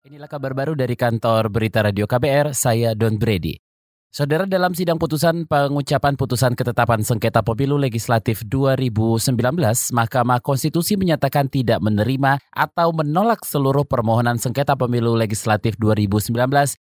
Inilah kabar baru dari kantor Berita Radio KBR, saya Don Brady. Saudara dalam sidang putusan pengucapan putusan ketetapan sengketa pemilu legislatif 2019, Mahkamah Konstitusi menyatakan tidak menerima atau menolak seluruh permohonan sengketa pemilu legislatif 2019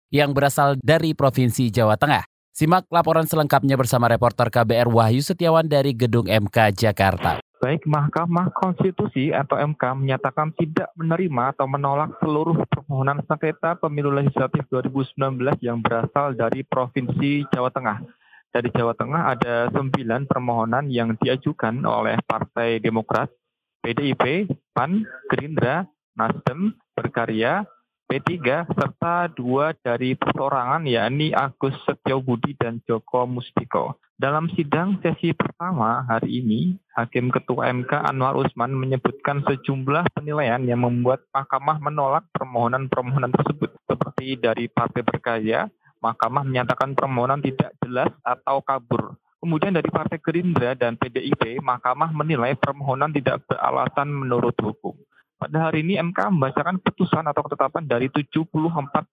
yang berasal dari Provinsi Jawa Tengah. Simak laporan selengkapnya bersama reporter KBR Wahyu Setiawan dari Gedung MK Jakarta. Baik Mahkamah Konstitusi atau MK menyatakan tidak menerima atau menolak seluruh permohonan sengketa pemilu legislatif 2019 yang berasal dari Provinsi Jawa Tengah. Dari Jawa Tengah ada sembilan permohonan yang diajukan oleh Partai Demokrat, PDIP, PAN, Gerindra, Nasdem, Berkarya, P3 serta dua dari persorangan yakni Agus Setiobudi dan Joko Mustiko. Dalam sidang sesi pertama hari ini, Hakim Ketua MK Anwar Usman menyebutkan sejumlah penilaian yang membuat Mahkamah menolak permohonan-permohonan tersebut. Seperti dari Partai Berkarya, Mahkamah menyatakan permohonan tidak jelas atau kabur. Kemudian dari Partai Gerindra dan PDIP, Mahkamah menilai permohonan tidak beralasan menurut hukum. Pada hari ini MK membacakan putusan atau ketetapan dari 74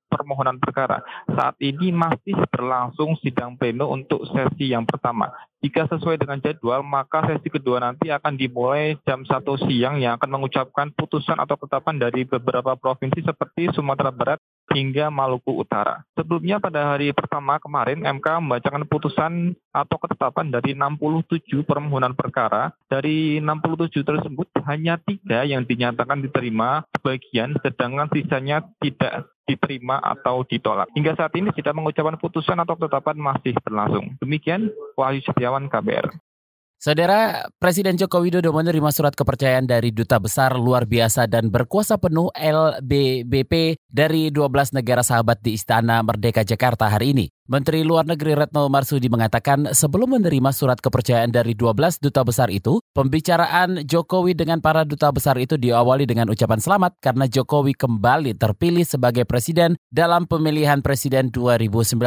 permohonan perkara. Saat ini masih berlangsung sidang pleno untuk sesi yang pertama. Jika sesuai dengan jadwal, maka sesi kedua nanti akan dimulai jam 1 siang yang akan mengucapkan putusan atau ketetapan dari beberapa provinsi seperti Sumatera Barat, hingga Maluku Utara. Sebelumnya pada hari pertama kemarin MK membacakan putusan atau ketetapan dari 67 permohonan perkara. Dari 67 tersebut hanya tiga yang dinyatakan diterima sebagian, sedangkan sisanya tidak diterima atau ditolak. Hingga saat ini kita mengucapkan putusan atau ketetapan masih berlangsung. Demikian Wahyu Setiawan KBR. Saudara Presiden Joko Widodo menerima surat kepercayaan dari Duta Besar Luar Biasa dan Berkuasa Penuh LBBP dari 12 negara sahabat di Istana Merdeka Jakarta hari ini. Menteri Luar Negeri Retno Marsudi mengatakan sebelum menerima surat kepercayaan dari 12 duta besar itu, pembicaraan Jokowi dengan para duta besar itu diawali dengan ucapan selamat karena Jokowi kembali terpilih sebagai presiden dalam pemilihan presiden 2019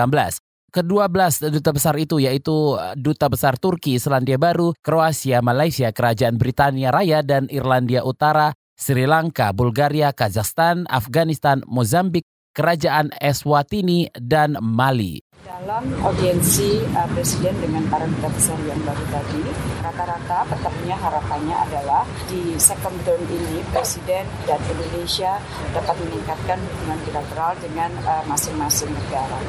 ke-12 duta besar itu yaitu eh, Duta Besar Turki, Selandia Baru, Kroasia, Malaysia, Kerajaan Britania Raya, dan Irlandia Utara, Sri Lanka, Bulgaria, Kazakhstan, Afghanistan, Mozambik, Kerajaan Eswatini, dan Mali. Dalam audiensi uh, Presiden dengan para duta besar yang baru tadi, rata-rata peternya harapannya adalah di second term ini Presiden dan Indonesia dapat meningkatkan hubungan bilateral dengan uh, masing-masing uh, negara.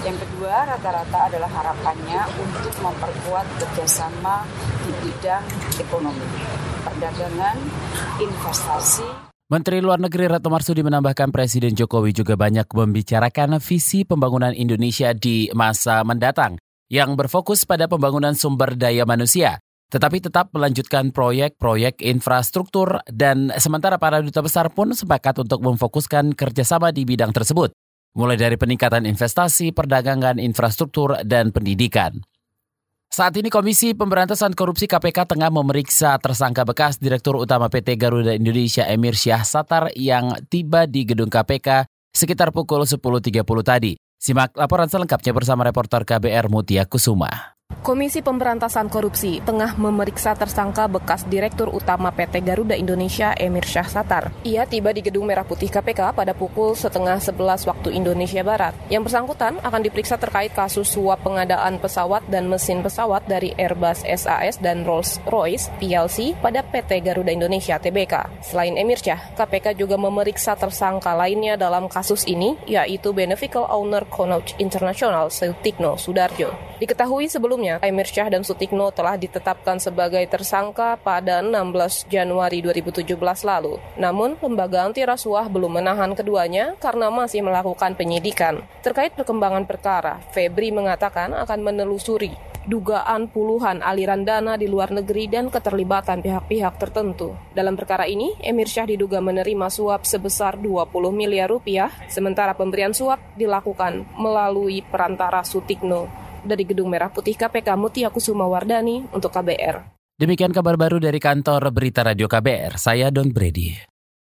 Yang kedua, rata-rata adalah harapannya untuk memperkuat kerjasama di bidang ekonomi, perdagangan, investasi, Menteri Luar Negeri Retno Marsudi menambahkan Presiden Jokowi juga banyak membicarakan visi pembangunan Indonesia di masa mendatang yang berfokus pada pembangunan sumber daya manusia, tetapi tetap melanjutkan proyek-proyek infrastruktur dan sementara para duta besar pun sepakat untuk memfokuskan kerjasama di bidang tersebut, mulai dari peningkatan investasi, perdagangan, infrastruktur, dan pendidikan. Saat ini Komisi Pemberantasan Korupsi KPK tengah memeriksa tersangka bekas Direktur Utama PT Garuda Indonesia Emir Syah Satar yang tiba di gedung KPK sekitar pukul 10.30 tadi. Simak laporan selengkapnya bersama reporter KBR Mutia Kusuma. Komisi Pemberantasan Korupsi tengah memeriksa tersangka bekas Direktur Utama PT Garuda Indonesia Emir Syah Satar. Ia tiba di Gedung Merah Putih KPK pada pukul setengah 11 waktu Indonesia Barat. Yang bersangkutan akan diperiksa terkait kasus suap pengadaan pesawat dan mesin pesawat dari Airbus SAS dan Rolls-Royce PLC pada PT Garuda Indonesia TBK. Selain Emir Syah, KPK juga memeriksa tersangka lainnya dalam kasus ini, yaitu Beneficial Owner Connaught International Sutikno Sudarjo. Diketahui sebelumnya Sebelumnya, Emir Syah dan Sutikno telah ditetapkan sebagai tersangka pada 16 Januari 2017 lalu. Namun, lembaga anti rasuah belum menahan keduanya karena masih melakukan penyidikan. Terkait perkembangan perkara, Febri mengatakan akan menelusuri dugaan puluhan aliran dana di luar negeri dan keterlibatan pihak-pihak tertentu. Dalam perkara ini, Emir Syah diduga menerima suap sebesar 20 miliar rupiah, sementara pemberian suap dilakukan melalui perantara Sutikno dari Gedung Merah Putih KPK Mutia Kusuma Wardani untuk KBR. Demikian kabar baru dari kantor Berita Radio KBR. Saya Don Brady.